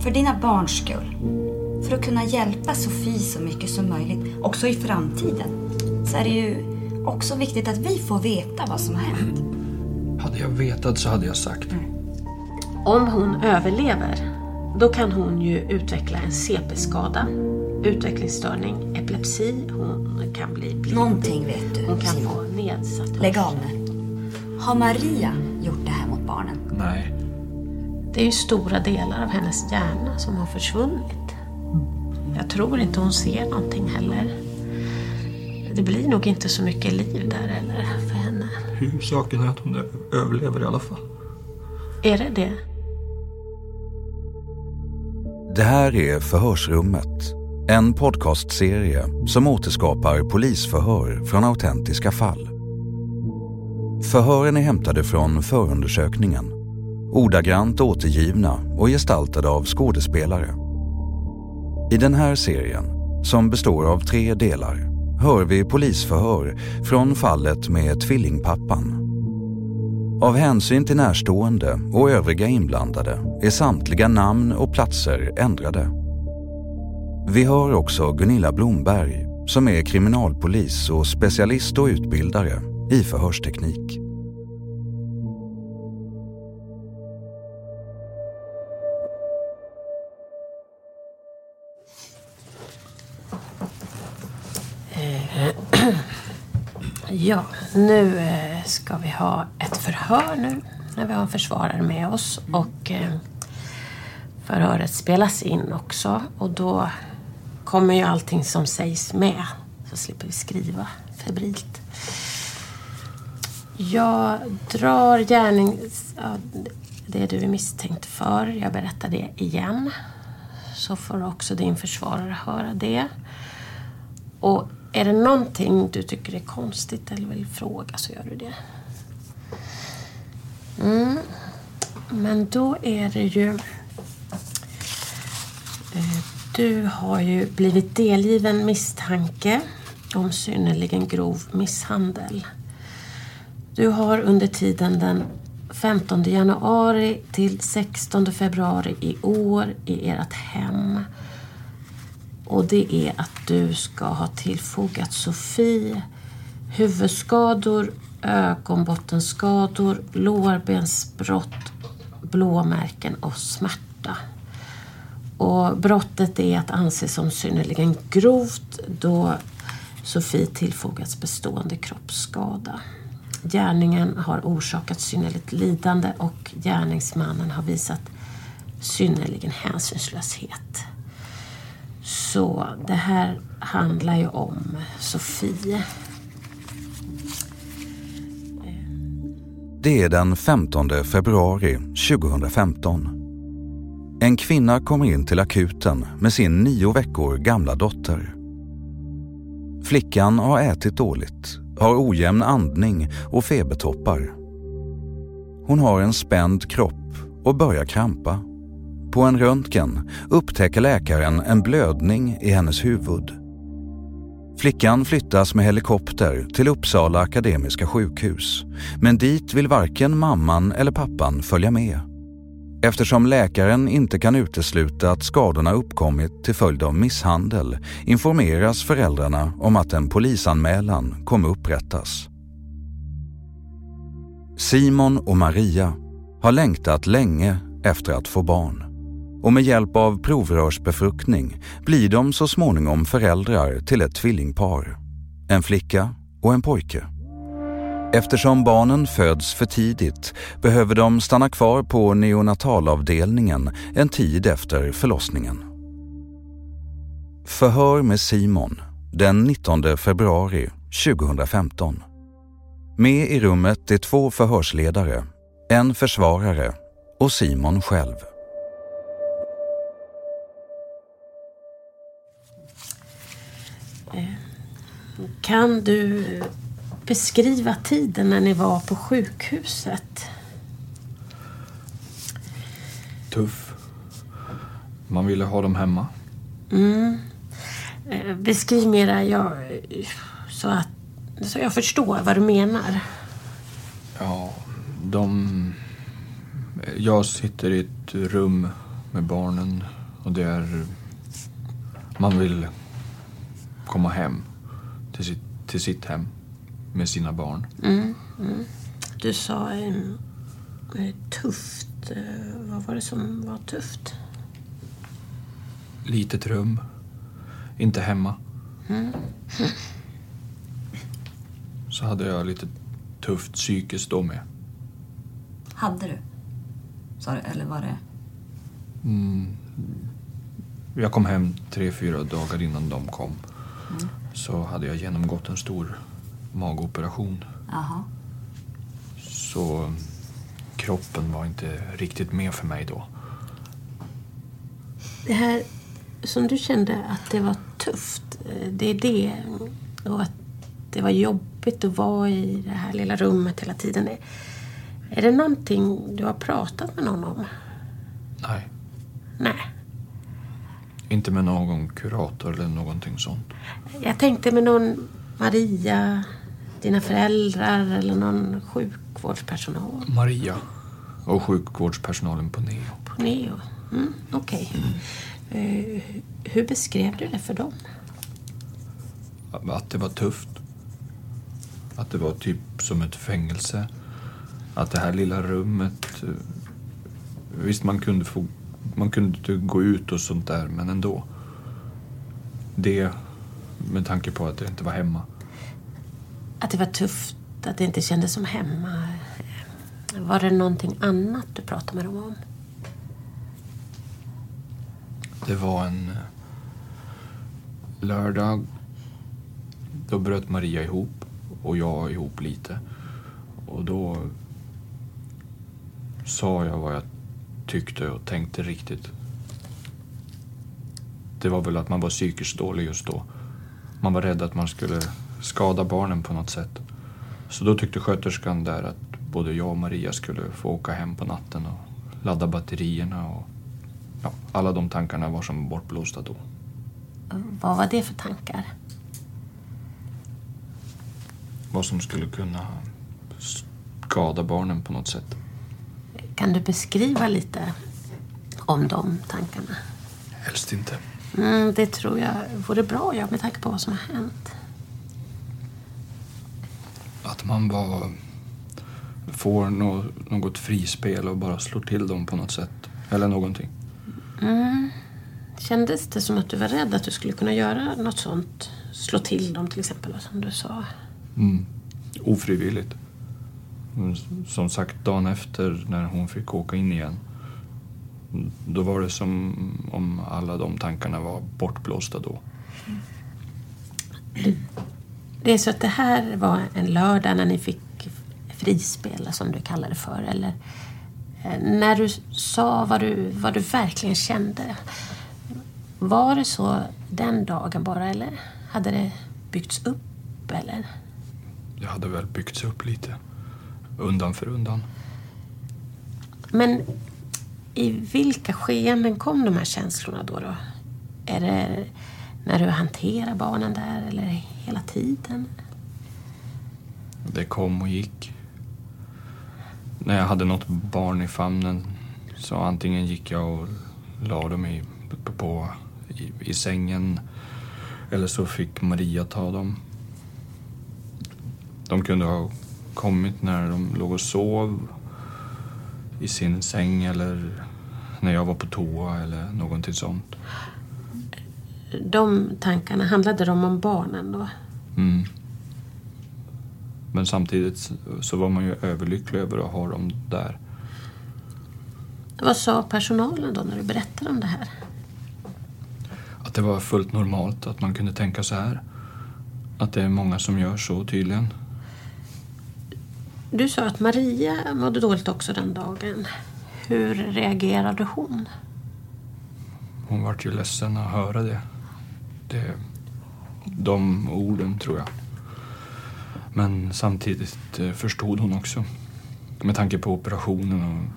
För dina barns skull. För att kunna hjälpa Sofie så mycket som möjligt, också i framtiden. Så är det ju också viktigt att vi får veta vad som har hänt. Hade jag vetat så hade jag sagt. Om hon överlever, då kan hon ju utveckla en CP-skada, utvecklingsstörning, epilepsi, hon kan bli blind. Någonting vet du, Hon kan Simon. få nedsatt Lägg av nu. Har Maria gjort det här mot barnen? Nej. Det är ju stora delar av hennes hjärna som har försvunnit. Jag tror inte hon ser någonting heller. Det blir nog inte så mycket liv där eller för henne. Huvudsaken är att hon överlever i alla fall. Är det det? Det här är Förhörsrummet. En podcastserie som återskapar polisförhör från autentiska fall. Förhören är hämtade från förundersökningen. Ordagrant återgivna och gestaltade av skådespelare. I den här serien, som består av tre delar, hör vi polisförhör från fallet med tvillingpappan. Av hänsyn till närstående och övriga inblandade är samtliga namn och platser ändrade. Vi hör också Gunilla Blomberg som är kriminalpolis och specialist och utbildare i förhörsteknik. Ja, nu eh, ska vi ha ett förhör nu när vi har en försvarare med oss. Och eh, förhöret spelas in också och då kommer ju allting som sägs med. Så slipper vi skriva febrilt. Jag drar gärning... Ja, det du är misstänkt för. Jag berättar det igen. Så får också din försvarare höra det. Och är det någonting du tycker är konstigt eller vill fråga så gör du det. Mm. Men då är det ju... Eh, du har ju blivit delgiven misstanke om synnerligen grov misshandel. Du har under tiden den 15 januari till 16 februari i år i ert hem och det är att du ska ha tillfogat Sofie huvudskador, ögonbottenskador, lårbensbrott, blåmärken och smärta. Och brottet är att anse som synnerligen grovt då Sofie tillfogats bestående kroppsskada. Gärningen har orsakat synnerligt lidande och gärningsmannen har visat synnerligen hänsynslöshet. Så det här handlar ju om Sofie. Det är den 15 februari 2015. En kvinna kommer in till akuten med sin nio veckor gamla dotter. Flickan har ätit dåligt, har ojämn andning och febertoppar. Hon har en spänd kropp och börjar krampa. På en röntgen upptäcker läkaren en blödning i hennes huvud. Flickan flyttas med helikopter till Uppsala Akademiska sjukhus. Men dit vill varken mamman eller pappan följa med. Eftersom läkaren inte kan utesluta att skadorna uppkommit till följd av misshandel informeras föräldrarna om att en polisanmälan kommer upprättas. Simon och Maria har längtat länge efter att få barn och med hjälp av provrörsbefruktning blir de så småningom föräldrar till ett tvillingpar. En flicka och en pojke. Eftersom barnen föds för tidigt behöver de stanna kvar på neonatalavdelningen en tid efter förlossningen. Förhör med Simon den 19 februari 2015. Med i rummet är två förhörsledare, en försvarare och Simon själv. Kan du beskriva tiden när ni var på sjukhuset? Tuff. Man ville ha dem hemma. Mm. Eh, Beskriv mera jag, så att så jag förstår vad du menar. Ja, de... Jag sitter i ett rum med barnen och det är... Man vill komma hem till sitt, till sitt hem med sina barn. Mm, mm. Du sa eh, tufft. Eh, vad var det som var tufft? Litet rum. Inte hemma. Mm. Så hade jag lite tufft psykiskt då med. Hade du? Sa du, eller var det... Mm. Jag kom hem tre, fyra dagar innan de kom. Mm. Så hade jag genomgått en stor magoperation. Jaha. Så kroppen var inte riktigt med för mig då. Det här som du kände att det var tufft. eh, Det är det. Och att det var jobbigt att vara i det här lilla rummet hela tiden. Är- Är det någonting du har pratat med någon om? Nej, Nej. Inte med någon kurator eller någonting sånt. Jag tänkte med någon Maria, dina föräldrar eller någon sjukvårdspersonal Maria och sjukvårdspersonalen på Neo. på Neo. Mm, Okej. Eh, hur beskrev du det för dem? Att det var tufft. Att det var typ som ett fängelse. Att det här lilla rummet... eh, Visst, man kunde, få, man kunde inte gå ut och sånt där, men ändå. Det med tanke på att det inte var hemma. Att det var tufft, att det inte kändes som hemma. Var det någonting annat du pratade med dem om? Det var en eh, lördag. Då bröt Maria ihop och jag ihop lite. Och då sa jag vad jag tyckte och tänkte riktigt. Det var väl att man var psykiskt dålig just då. Man var rädd att man skulle skada barnen på något sätt. Så då tyckte sköterskan där att både jag och Maria skulle få åka hem på natten och ladda batterierna och ja, alla de tankarna var som bortblåsta då. Vad var det för tankar? Vad som skulle kunna skada barnen på något sätt. Kan du beskriva lite om de tankarna? Helst inte. Mm, det tror jag vore bra ja, med tanke på vad som har hänt. Att man var, får nå, något frispel och bara slår till dem på något sätt. Eller någonting. Mm. Kändes det som att du var rädd att du skulle kunna göra något sånt? Slå till dem till exempel, som du sa. Mm. Ofrivilligt. Mm, Som sagt, dagen efter när hon fick åka in igen. Då var det som om alla de tankarna var bortblåsta då. Det är så att det här var en lördag när ni fick frispel, som du kallar det för. Eller Eh, När du sa vad du, vad du verkligen kände, var det så den dagen bara eller hade det byggts upp eller? Det hade väl byggts upp lite. Undan för undan. Men i vilka skeenden kom de här känslorna då? då? Är det när du hanterar barnen där eller hela tiden? Det kom och gick. När jag hade något barn i famnen så antingen gick jag och la dem i, på, på, i, i sängen eller så fick Maria ta dem. De kunde ha kommit när de låg och sov i sin säng eller när jag var på toa eller någonting sånt. De tankarna, handlade de om barnen då? Mm. Men samtidigt så var man ju överlycklig över att ha dem där. Vad sa personalen då när du berättade om det här? Att det var fullt normalt att man kunde tänka så här. Att det är många som gör så tydligen. Du sa att Maria mådde dåligt också den dagen. Hur reagerade hon? Hon vart ju ledsen att höra det. det. De orden, tror jag. Men samtidigt eh, förstod hon också. Med tanke på operationen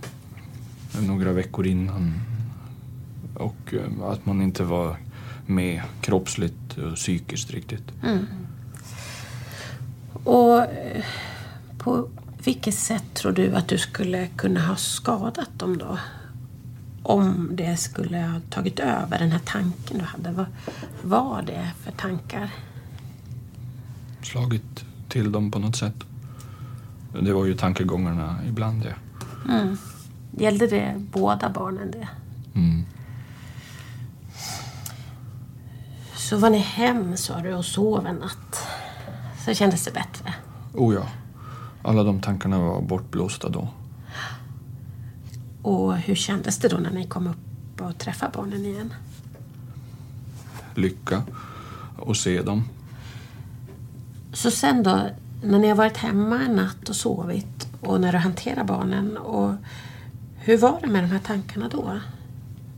och några veckor innan. Och eh, att man inte var med kroppsligt och psykiskt riktigt. Mm. Och eh, på vilket sätt tror du att du skulle kunna ha skadat dem då? Om det skulle ha tagit över den här tanken du hade. Vad var det för tankar? Slagit till dem på något sätt. Det var ju tankegångarna ibland det. Mm. Gällde det båda barnen det? Mm. Så var ni hem sa du och sov en natt. Så kändes det bättre. Oh ja. Alla de tankarna var bortblåsta då. Och hur kändes det då när ni kom upp och träffade barnen igen? Lycka. Och se dem. Så sen då, när ni har varit hemma en natt och sovit och när du hanterar barnen. Och hur var det med de här tankarna då?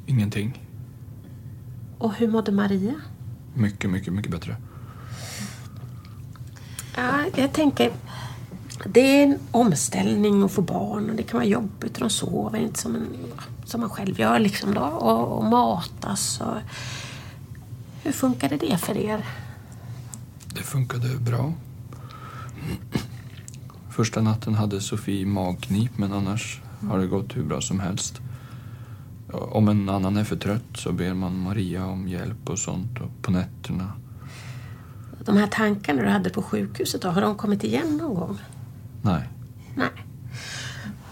Ingenting. Och hur mådde Maria? Mycket, mycket, mycket bättre. Ja, jag tänker, det är en omställning att få barn och det kan vara jobbigt och de sover inte som, en, som man själv gör liksom då. Och, och matas och... Hur funkade det för er? Det funkade bra. Första natten hade Sofie magknip men annars har det gått hur bra som helst. Om en annan är för trött så ber man Maria om hjälp och sånt och på nätterna. De här tankarna du hade på sjukhuset då, har de kommit igen någon gång? Nej. Nej.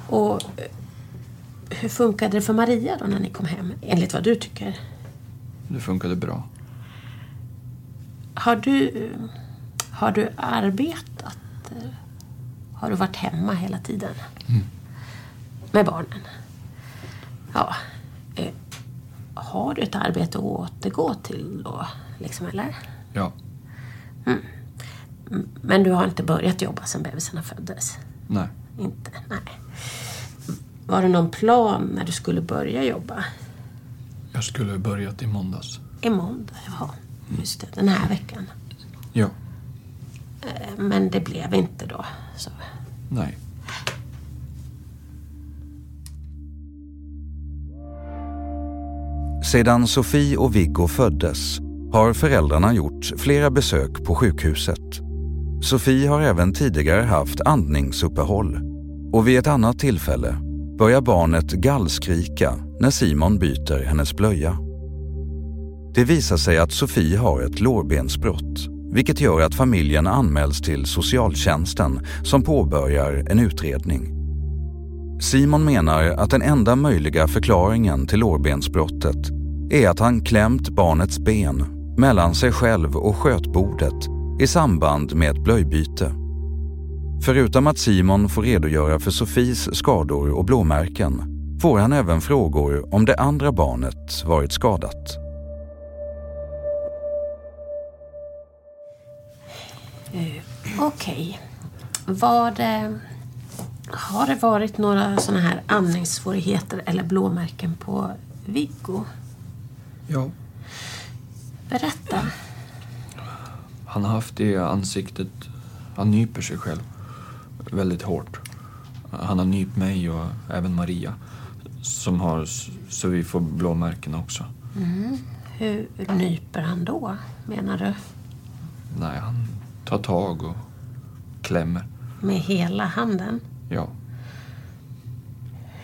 Och eh, hur funkade det för Maria då när ni kom hem, enligt vad du tycker? Det funkade bra. Har du, har du arbetat? eh, Har du varit hemma hela tiden? Mm. Med barnen? Ja. Eh, Har du ett arbete att återgå till då, liksom, eller? Ja. Mm. Men du har inte börjat jobba sedan bebisarna föddes? Nej. Inte? Nej. Var det någon plan när du skulle börja jobba? Jag skulle börjat i måndags. I måndag? Ja, just det. Den här veckan. Ja. Eh, Men det blev inte då. Så. Nej. Sedan Sofie och Viggo föddes har föräldrarna gjort flera besök på sjukhuset. Sofie har även tidigare haft andningsuppehåll och vid ett annat tillfälle börjar barnet gallskrika när Simon byter hennes blöja. Det visar sig att Sofie har ett lårbensbrott vilket gör att familjen anmäls till socialtjänsten som påbörjar en utredning. Simon menar att den enda möjliga förklaringen till lårbensbrottet är att han klämt barnets ben mellan sig själv och skötbordet i samband med ett blöjbyte. Förutom att Simon får redogöra för Sofies skador och blåmärken får han även frågor om det andra barnet varit skadat. Eh, Okej. Var det... Har det varit några såna här andningssvårigheter eller blåmärken på Viggo? Ja, Berätta. Han har haft det ansiktet. Han nyper sig själv väldigt hårt. Han har nypt mig och även Maria. Som har så vi får blåmärken också. Mm. Hur nyper han då, menar du? Nej, han tar tag och klämmer. Med hela handen? Ja,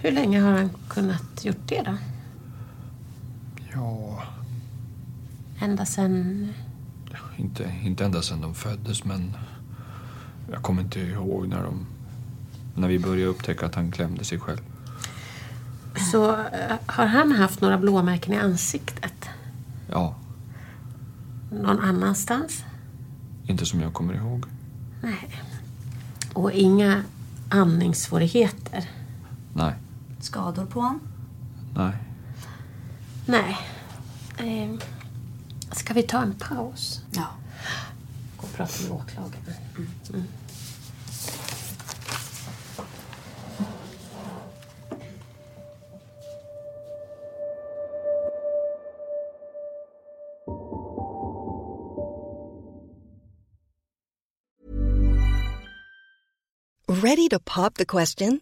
Hur länge har han kunnat gjort det då? ja Ända sen... inte, inte ända sedan de föddes men jag kommer inte ihåg när de när vi började upptäcka att han klämde sig själv. Så eh, har han haft några blåmärken i ansiktet? Ja, Någon annanstans? inte som jag kommer ihåg. Nej. Och inga andningssvårigheter? Nej, Skador på honom? nej. Nej. Eh, ska vi ta en paus? Ja. Gå och prata med åklagaren. Mm. Ready to pop the question?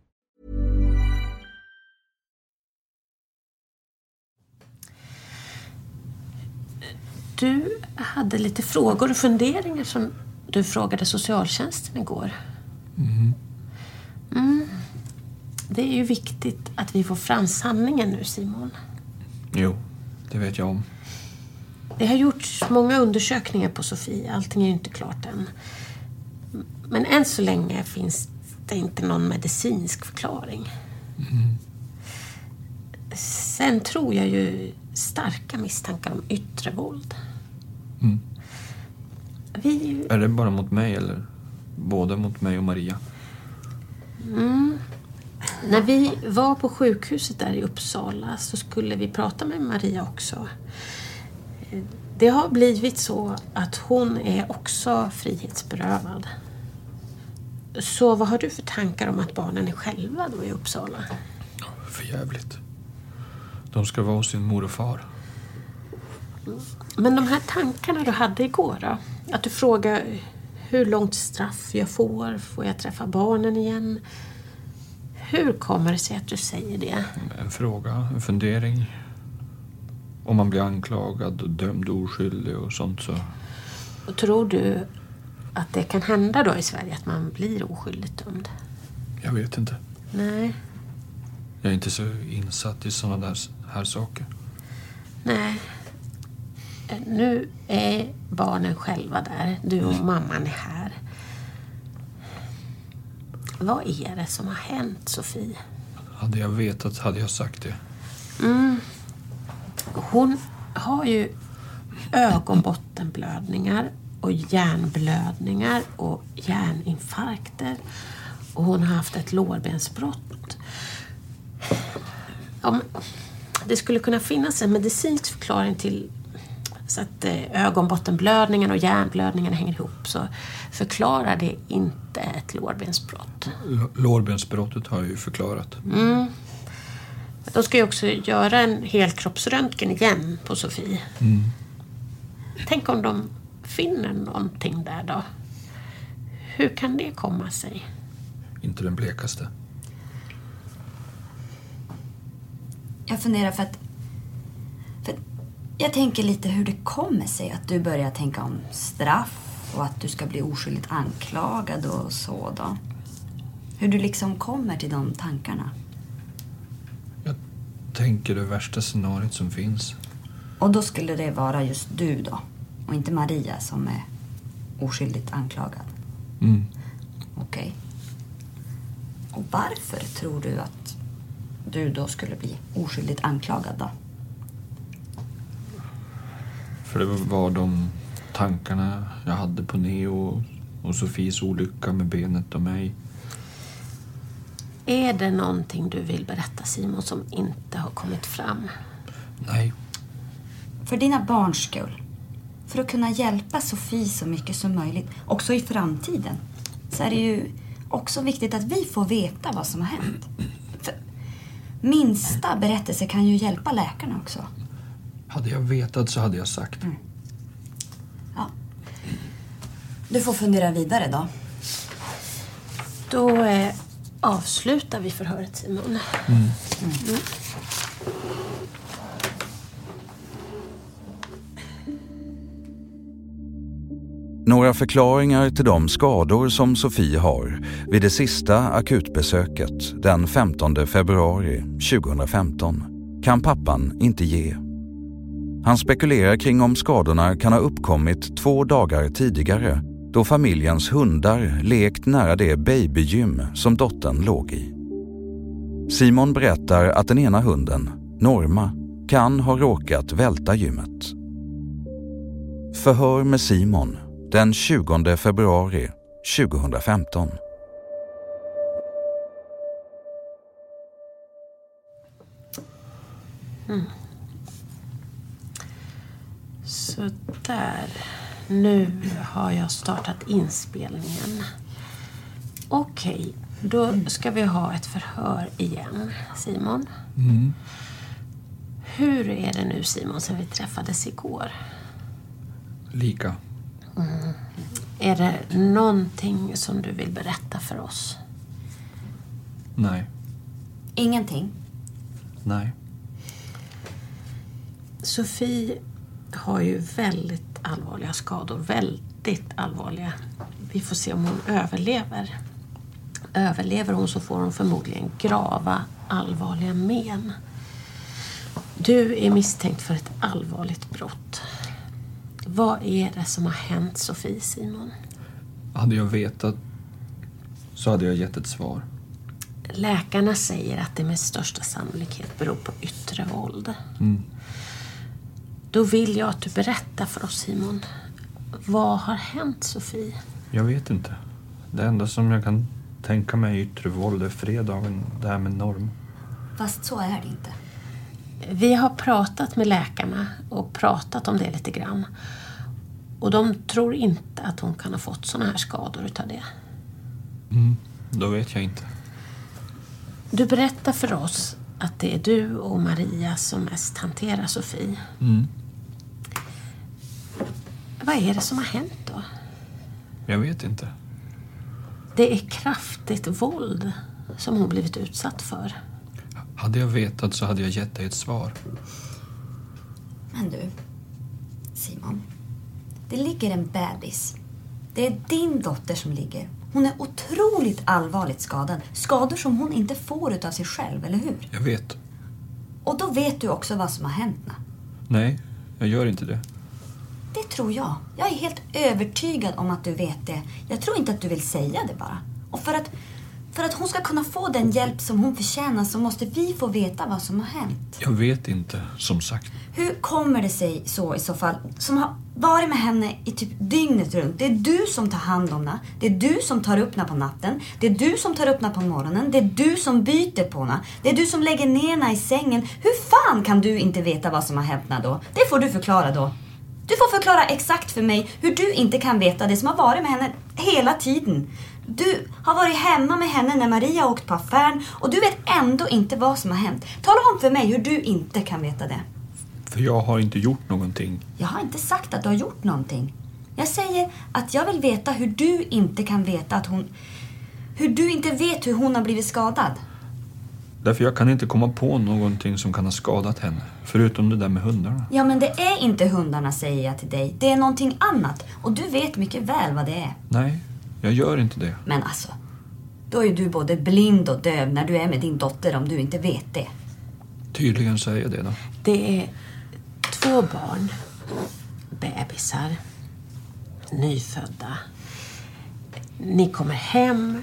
Du hade lite frågor och funderingar som du frågade socialtjänsten igår. Mm. Det är ju viktigt att vi får fram sanningen nu, Simon. Jo, det vet jag om. Det har gjorts många undersökningar på Sofie. Allting är ju inte klart än. Men än så länge finns det inte någon medicinsk förklaring. Sen tror jag ju starka misstankar om yttre våld. Mm. Vi, Är det bara mot mig eller både mot mig och Maria? mm, när vi var på sjukhuset där i Uppsala så skulle vi prata med Maria också. Det har blivit så att hon är också frihetsberövad. Så vad har du för tankar om att barnen är själva då i Uppsala? För jävligt. De ska vara hos sin mor och far. Men de här tankarna du hade igår då? Att du frågar hur långt straff jag får, får jag träffa barnen igen? Hur kommer det sig att du säger det? En fråga, en fundering. Om man blir anklagad och dömd oskyldig och sånt så... Och tror du att det kan hända då i Sverige att man blir oskyldigt dömd? Jag vet inte. Nej. Jag är inte så insatt i sådana där här saker. Nej. Nu är barnen själva där. Du och mamman är här. Vad är det som har hänt, Sofie? Hade jag vetat hade jag sagt det. Mm. Hon har ju ögonbottenblödningar och hjärnblödningar och hjärninfarkter. Och hon har haft ett lårbensbrott. Om det skulle kunna finnas en medicinsk förklaring till så att eh, ögonbottenblödningen och hjärnblödningen hänger ihop så förklarar det inte ett lårbensbrott. L- lårbensbrottet har jag ju förklarat. Mm. De ska ju också göra en helkroppsröntgen igen på Sofie. Mm. Tänk om de finner någonting där då? Hur kan det komma sig? Inte den blekaste. Jag funderar för att... Jag tänker lite hur det kommer sig att du börjar tänka om straff och att du ska bli oskyldigt anklagad och så då. Hur du liksom kommer till de tankarna. Tänker det värsta scenariot som finns. Och då skulle det vara just du då och inte Maria som är oskyldigt anklagad. Mm. Okej. Och varför tror du att du då skulle bli oskyldigt anklagad då? För det var de tankarna jag hade på Neo och Sofies olycka med benet och mig. Är det någonting du vill berätta Simon som inte har kommit fram? Nej. För dina barns skull. För att kunna hjälpa Sofie så mycket som möjligt, också i framtiden, så är det ju också viktigt att vi får veta vad som har hänt. För minsta berättelse kan ju hjälpa läkarna också. Hade jag vetat så hade jag sagt. Mm. Ja. Du får fundera vidare då. Då eh, avslutar vi förhöret Simon. Mm. Mm. Några förklaringar till de skador som Sofie har vid det sista akutbesöket den 15 februari 2015 kan pappan inte ge. Han spekulerar kring om skadorna kan ha uppkommit två dagar tidigare då familjens hundar lekt nära det babygym som dottern låg i. Simon berättar att den ena hunden, Norma, kan ha råkat välta gymmet. Förhör med Simon den 20 februari 2015. Mm. Så där. Nu har jag startat inspelningen. Okej, då ska vi ha ett förhör igen. Simon, Mm. hur är det nu Simon sen vi träffades igår? Lika. Mm. Är det någonting som du vill berätta för oss? Nej. Ingenting. Nej. Sofie har ju väldigt allvarliga skador. Väldigt allvarliga. Vi får se om hon överlever. Överlever hon så får hon förmodligen grava, allvarliga men. Du är misstänkt för ett allvarligt brott. Vad är det som har hänt Sofie Simon? Hade jag vetat så hade jag gett ett svar. Läkarna säger att det med största sannolikhet beror på yttre våld. Mm. Då vill jag att du berättar för oss Simon. Vad har hänt Sofie? Jag vet inte. Det enda som jag kan tänka mig är yttre våld är fredagen, det här med norm. Fast så är det inte. Vi har pratat med läkarna och pratat om det lite grann. Och de tror inte att hon kan ha fått såna här skador utav det. Mm, då vet jag inte. Du berättar för oss att det är du och Maria som mest hanterar Sofie. Mm. Vad är det som har hänt då? Jag vet inte. Det är kraftigt våld som hon blivit utsatt för. Hade jag vetat så hade jag gett dig ett svar. Men du, Simon. Det ligger en bebis. Det är din dotter som ligger. Hon är otroligt allvarligt skadad. Skador som hon inte får utav sig själv, eller hur? Jag vet. Och då vet du också vad som har hänt. Na. Nej, jag gör inte det. Tror jag. Jag är helt övertygad om att du vet det. Jag tror inte att du vill säga det bara. Och för att, för att hon ska kunna få den hjälp som hon förtjänar så måste vi få veta vad som har hänt. Jag vet inte, som sagt. Hur kommer det sig så i så fall, som har varit med henne i typ dygnet runt? Det är du som tar hand om henne. Det är du som tar upp henne på natten. Det är du som tar upp henne på morgonen. Det är du som byter på henne. Det är du som lägger ner henne i sängen. Hur fan kan du inte veta vad som har hänt henne då? Det får du förklara då. Du får förklara exakt för mig hur du inte kan veta det som har varit med henne hela tiden. Du har varit hemma med henne när Maria åkt på affären och du vet ändå inte vad som har hänt. Tala om för mig hur du inte kan veta det. För jag har inte gjort någonting. Jag har inte sagt att du har gjort någonting. Jag säger att jag vill veta hur du inte kan veta att hon... Hur du inte vet hur hon har blivit skadad. Därför jag kan inte komma på någonting som kan ha skadat henne. Förutom det där med hundarna. Ja, men det är inte hundarna säger jag till dig. Det är någonting annat. Och du vet mycket väl vad det är. Nej, jag gör inte det. Men alltså, då är du både blind och döv när du är med din dotter om du inte vet det. Tydligen är jag det då. Det är två barn, bebisar, nyfödda. Ni kommer hem.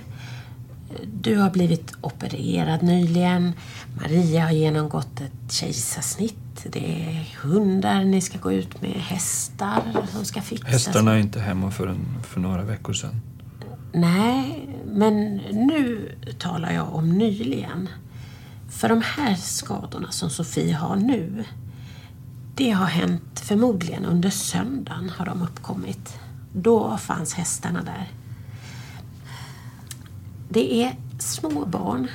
Du har blivit opererad nyligen. Maria har genomgått ett kejsarsnitt. Det är hundar ni ska gå ut med, hästar som ska fixas. Hästarna är inte hemma förrän för några veckor sedan. Nej, men nu talar jag om nyligen. För de här skadorna som Sofie har nu, det har hänt förmodligen under söndagen har de uppkommit. Då fanns hästarna där. Det är små barn.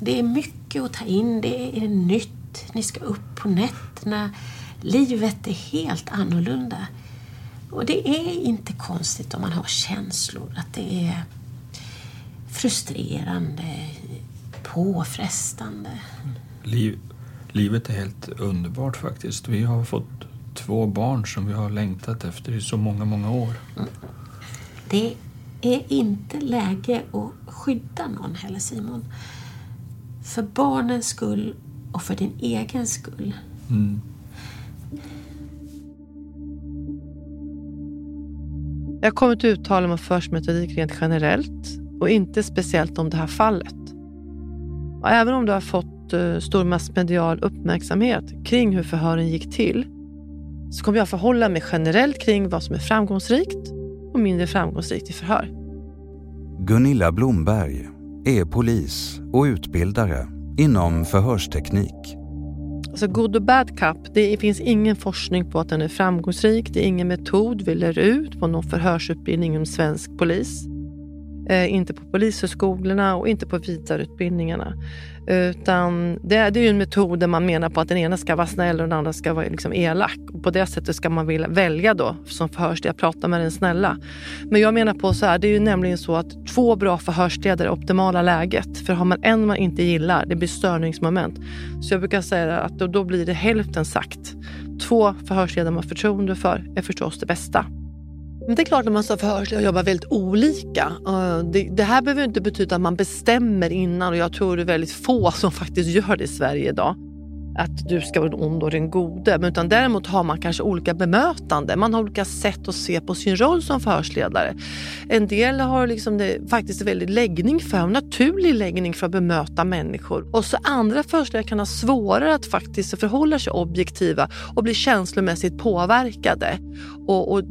Det är mycket att ta in. Det är nytt. Ni ska upp på nätterna. Livet är helt annorlunda. Och det är inte konstigt om man har känslor. Att det är frustrerande, påfrestande. Liv, livet är helt underbart faktiskt. Vi har fått två barn som vi har längtat efter i så många, många år. Det är inte läge att skydda någon heller, Simon. För barnens skull och för din egen skull. Mm. Jag kommer att uttala mig om förhörsmetodik rent generellt och inte speciellt om det här fallet. Och även om du har fått uh, stor massmedial uppmärksamhet kring hur förhören gick till så kommer jag förhålla mig generellt kring vad som är framgångsrikt och mindre framgångsrikt i förhör. Gunilla Blomberg är polis och utbildare inom förhörsteknik. Alltså good och bad cup, det finns ingen forskning på att den är framgångsrik. Det är ingen metod vi lär ut på någon förhörsutbildning inom svensk polis. Eh, inte på polishögskolorna och inte på vidareutbildningarna. Utan det, är, det är ju en metod där man menar på att den ena ska vara snäll och den andra ska vara liksom elak. Och på det sättet ska man vilja välja då som förhörsledare, prata med den snälla. Men jag menar på så här, det är ju nämligen så att två bra förhörsledare är optimala läget. För har man en man inte gillar, det blir störningsmoment. Så jag brukar säga att då, då blir det hälften sagt. Två förhörsledare man har förtroende för är förstås det bästa. Men det är klart att man som förhörsledare jobbar väldigt olika. Det, det, här behöver inte betyda att man bestämmer innan och jag tror det är väldigt få som faktiskt gör det i Sverige idag. Att du ska vara den onde och den gode. Men utan däremot har man kanske olika bemötande. Man har olika sätt att se på sin roll som förhörsledare. En del har liksom det, faktiskt en väldigt läggning för, en naturlig läggning för att bemöta människor. Och så andra förhörsledare kan ha svårare att faktiskt förhålla sig objektiva och bli känslomässigt påverkade. Och, och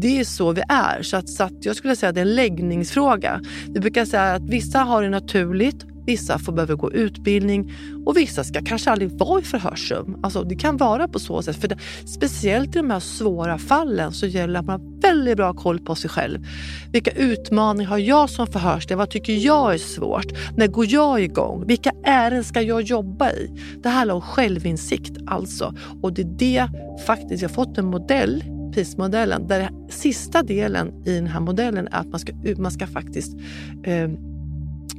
det är så vi är. Så, att, så att jag skulle säga att det är en läggningsfråga. Vi brukar säga att vissa har det naturligt, Vissa får behöver gå utbildning och vissa ska kanske aldrig vara i förhörsrum. Alltså, det kan vara på så sätt. För det, speciellt i de här svåra fallen så gäller det att man har väldigt bra koll på sig själv. Vilka utmaningar har jag som förhörsledare? Vad tycker jag är svårt? När går jag igång? Vilka ärenden ska jag jobba i? Det handlar om självinsikt alltså. Och det är det faktiskt, jag har fått en modell tidsmodellen. där sista delen i den här modellen är att man ska, man ska faktiskt eh,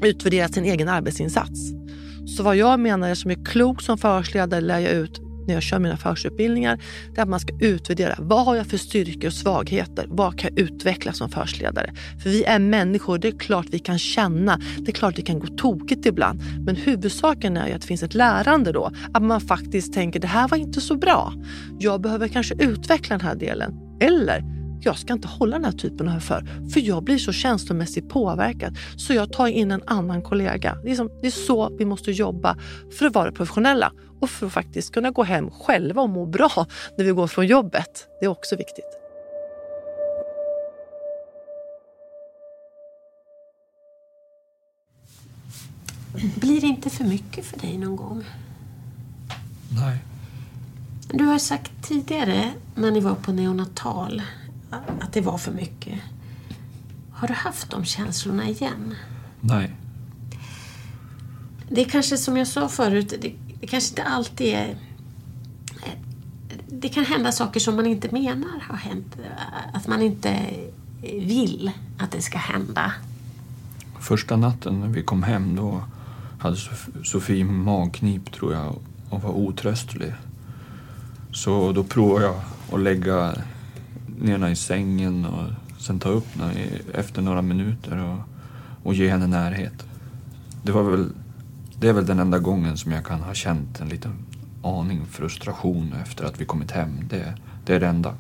utvärdera sin egen arbetsinsats. Så vad jag menar som är klok som förhörsledare lär jag ut när jag kör mina förhörsutbildningar, det är att man ska utvärdera. Vad har jag för styrkor och svagheter? Vad kan jag utveckla som förhörsledare? För vi är människor, det är klart vi kan känna, det är klart det kan gå tokigt ibland. Men huvudsaken är ju att det finns ett lärande då. Att man faktiskt tänker, det här var inte så bra. Jag behöver kanske utveckla den här delen. Eller jag ska inte hålla den här typen av förhör för jag blir så känslomässigt påverkad så jag tar in en annan kollega. Det är, som, det är så vi måste jobba för att vara professionella och för att faktiskt kunna gå hem själva och må bra när vi går från jobbet. Det är också viktigt. Blir det inte för mycket för dig någon gång? Nej. Du har sagt tidigare när ni var på neonatal att det var för mycket. Har du haft de känslorna igen? Nej. Det är kanske som jag sa förut, det, det kanske inte alltid är... Det kan hända saker som man inte menar har hänt. Att man inte vill att det ska hända. Första natten när vi kom hem då hade Sofie magknip tror jag och var otröstlig. Så då provade jag att lägga ner henne i sängen och sen ta upp henne efter några minuter och, och ge henne närhet. Det var väl, det är väl den enda gången som jag kan ha känt en liten aning frustration efter att vi kommit hem. Det, det är det enda.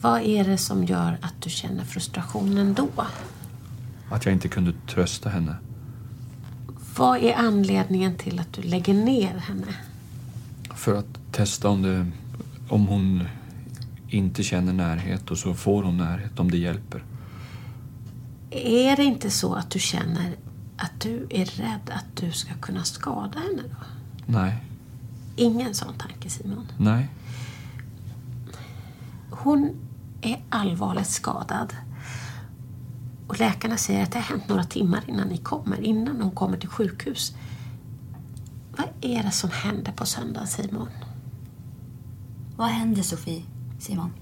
Vad är det som gör att du känner frustrationen då? Att jag inte kunde trösta henne. Vad är anledningen till att du lägger ner henne? För att testa om, det, om hon inte känner närhet och så får hon närhet om det hjälper. Är det inte så att du känner att du är rädd att du ska kunna skada henne då? Nej. Ingen sån tanke Simon? Nej. Hon är allvarligt skadad. Och läkarna säger att det har hänt några timmar innan ni kommer, innan hon kommer till sjukhus. Vad är det som händer på söndag Simon? Vad händer Sofie? Simon?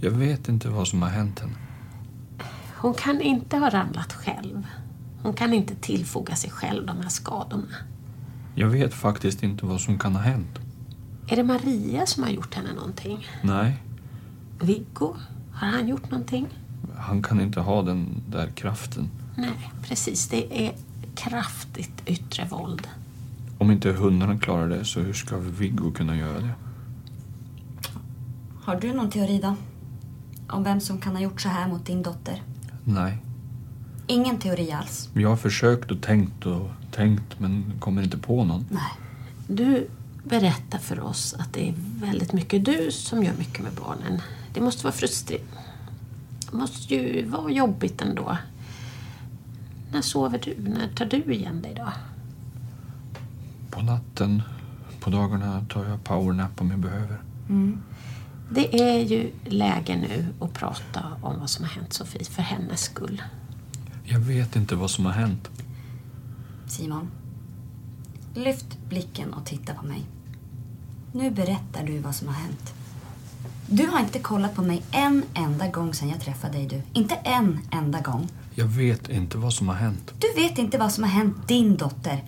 Jag vet inte vad som har hänt henne. Hon kan inte ha ramlat själv. Hon kan inte tillfoga sig själv de här skadorna. Jag vet faktiskt inte vad som kan ha hänt. Är det Maria som har gjort henne någonting? Nej. Viggo? Har han gjort någonting? Han kan inte ha den där kraften. Nej, precis. Det är kraftigt yttre våld. Om inte hundarna klarar det, så hur ska Viggo kunna göra det? Har du någon teori då? Om vem som kan ha gjort så här mot din dotter? Nej. Ingen teori alls? Jag har försökt och tänkt och tänkt men kommer inte på någon. Nej. Du berättar för oss att det är väldigt mycket du som gör mycket med barnen. Det måste vara frustrerande. Det måste ju vara jobbigt ändå. När sover du? När tar du igen dig då? På natten. På dagarna tar jag powernap om jag behöver. Mm. Det är ju läge nu att prata om vad som har hänt Sofie, för hennes skull. Jag vet inte vad som har hänt. Simon, lyft blicken och titta på mig. Nu berättar du vad som har hänt. Du har inte kollat på mig en enda gång sedan jag träffade dig du. Inte en enda gång. Jag vet inte vad som har hänt. Du vet inte vad som har hänt din dotter.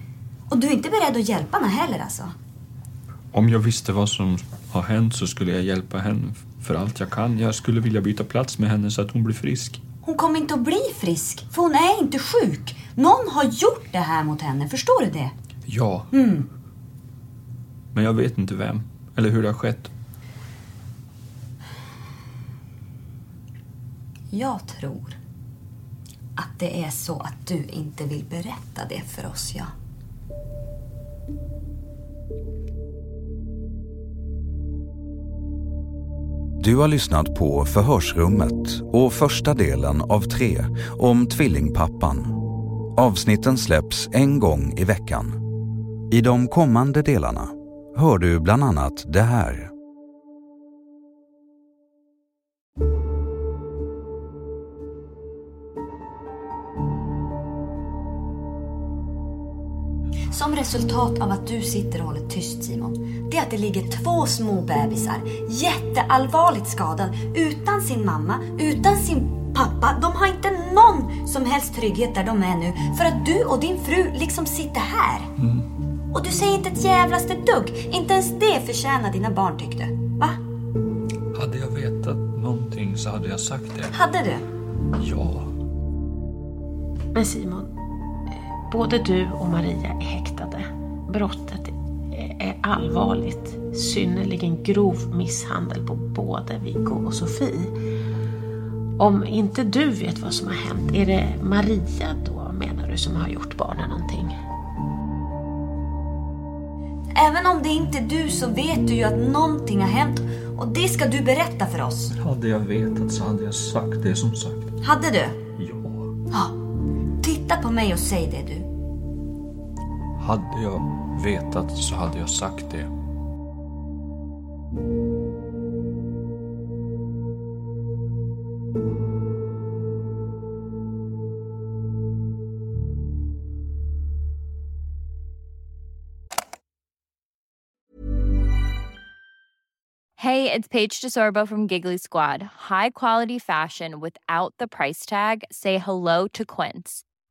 Och du är inte beredd att hjälpa henne heller alltså. Om jag visste vad som har hänt så skulle jag hjälpa henne för allt jag kan. Jag skulle vilja byta plats med henne så att hon blir frisk. Hon kommer inte att bli frisk, för hon är inte sjuk. Någon har gjort det här mot henne, förstår du det? Ja. Mm. Men jag vet inte vem, eller hur det har skett. Jag tror att det är så att du inte vill berätta det för oss, ja. Du har lyssnat på Förhörsrummet och första delen av tre om tvillingpappan. Avsnitten släpps en gång i veckan. I de kommande delarna hör du bland annat det här. Som resultat av att du sitter och håller tyst Simon, det är att det ligger två små bebisar jätteallvarligt skadade utan sin mamma, utan sin pappa. De har inte någon som helst trygghet där de är nu för att du och din fru liksom sitter här. Mm. Och du säger inte ett jävlaste dugg. Inte ens det förtjänar dina barn tyckte. Va? Hade jag vetat någonting så hade jag sagt det. Hade du? Ja. Men Simon, både du och Maria är häktade. Brottet är allvarligt. Synnerligen grov misshandel på både Viggo och Sofie. Om inte du vet vad som har hänt, är det Maria då menar du som har gjort barnen någonting? Även om det inte är du så vet du ju att någonting har hänt och det ska du berätta för oss. Hade jag vetat så hade jag sagt det som sagt. Hade du? Ja. Ja. Titta på mig och säg det du. Hade jag vetat så hade jag sagt det. Hey, it's Paige DeSorbo from Giggly Squad. High quality fashion without the price tag. Say hello to Quince.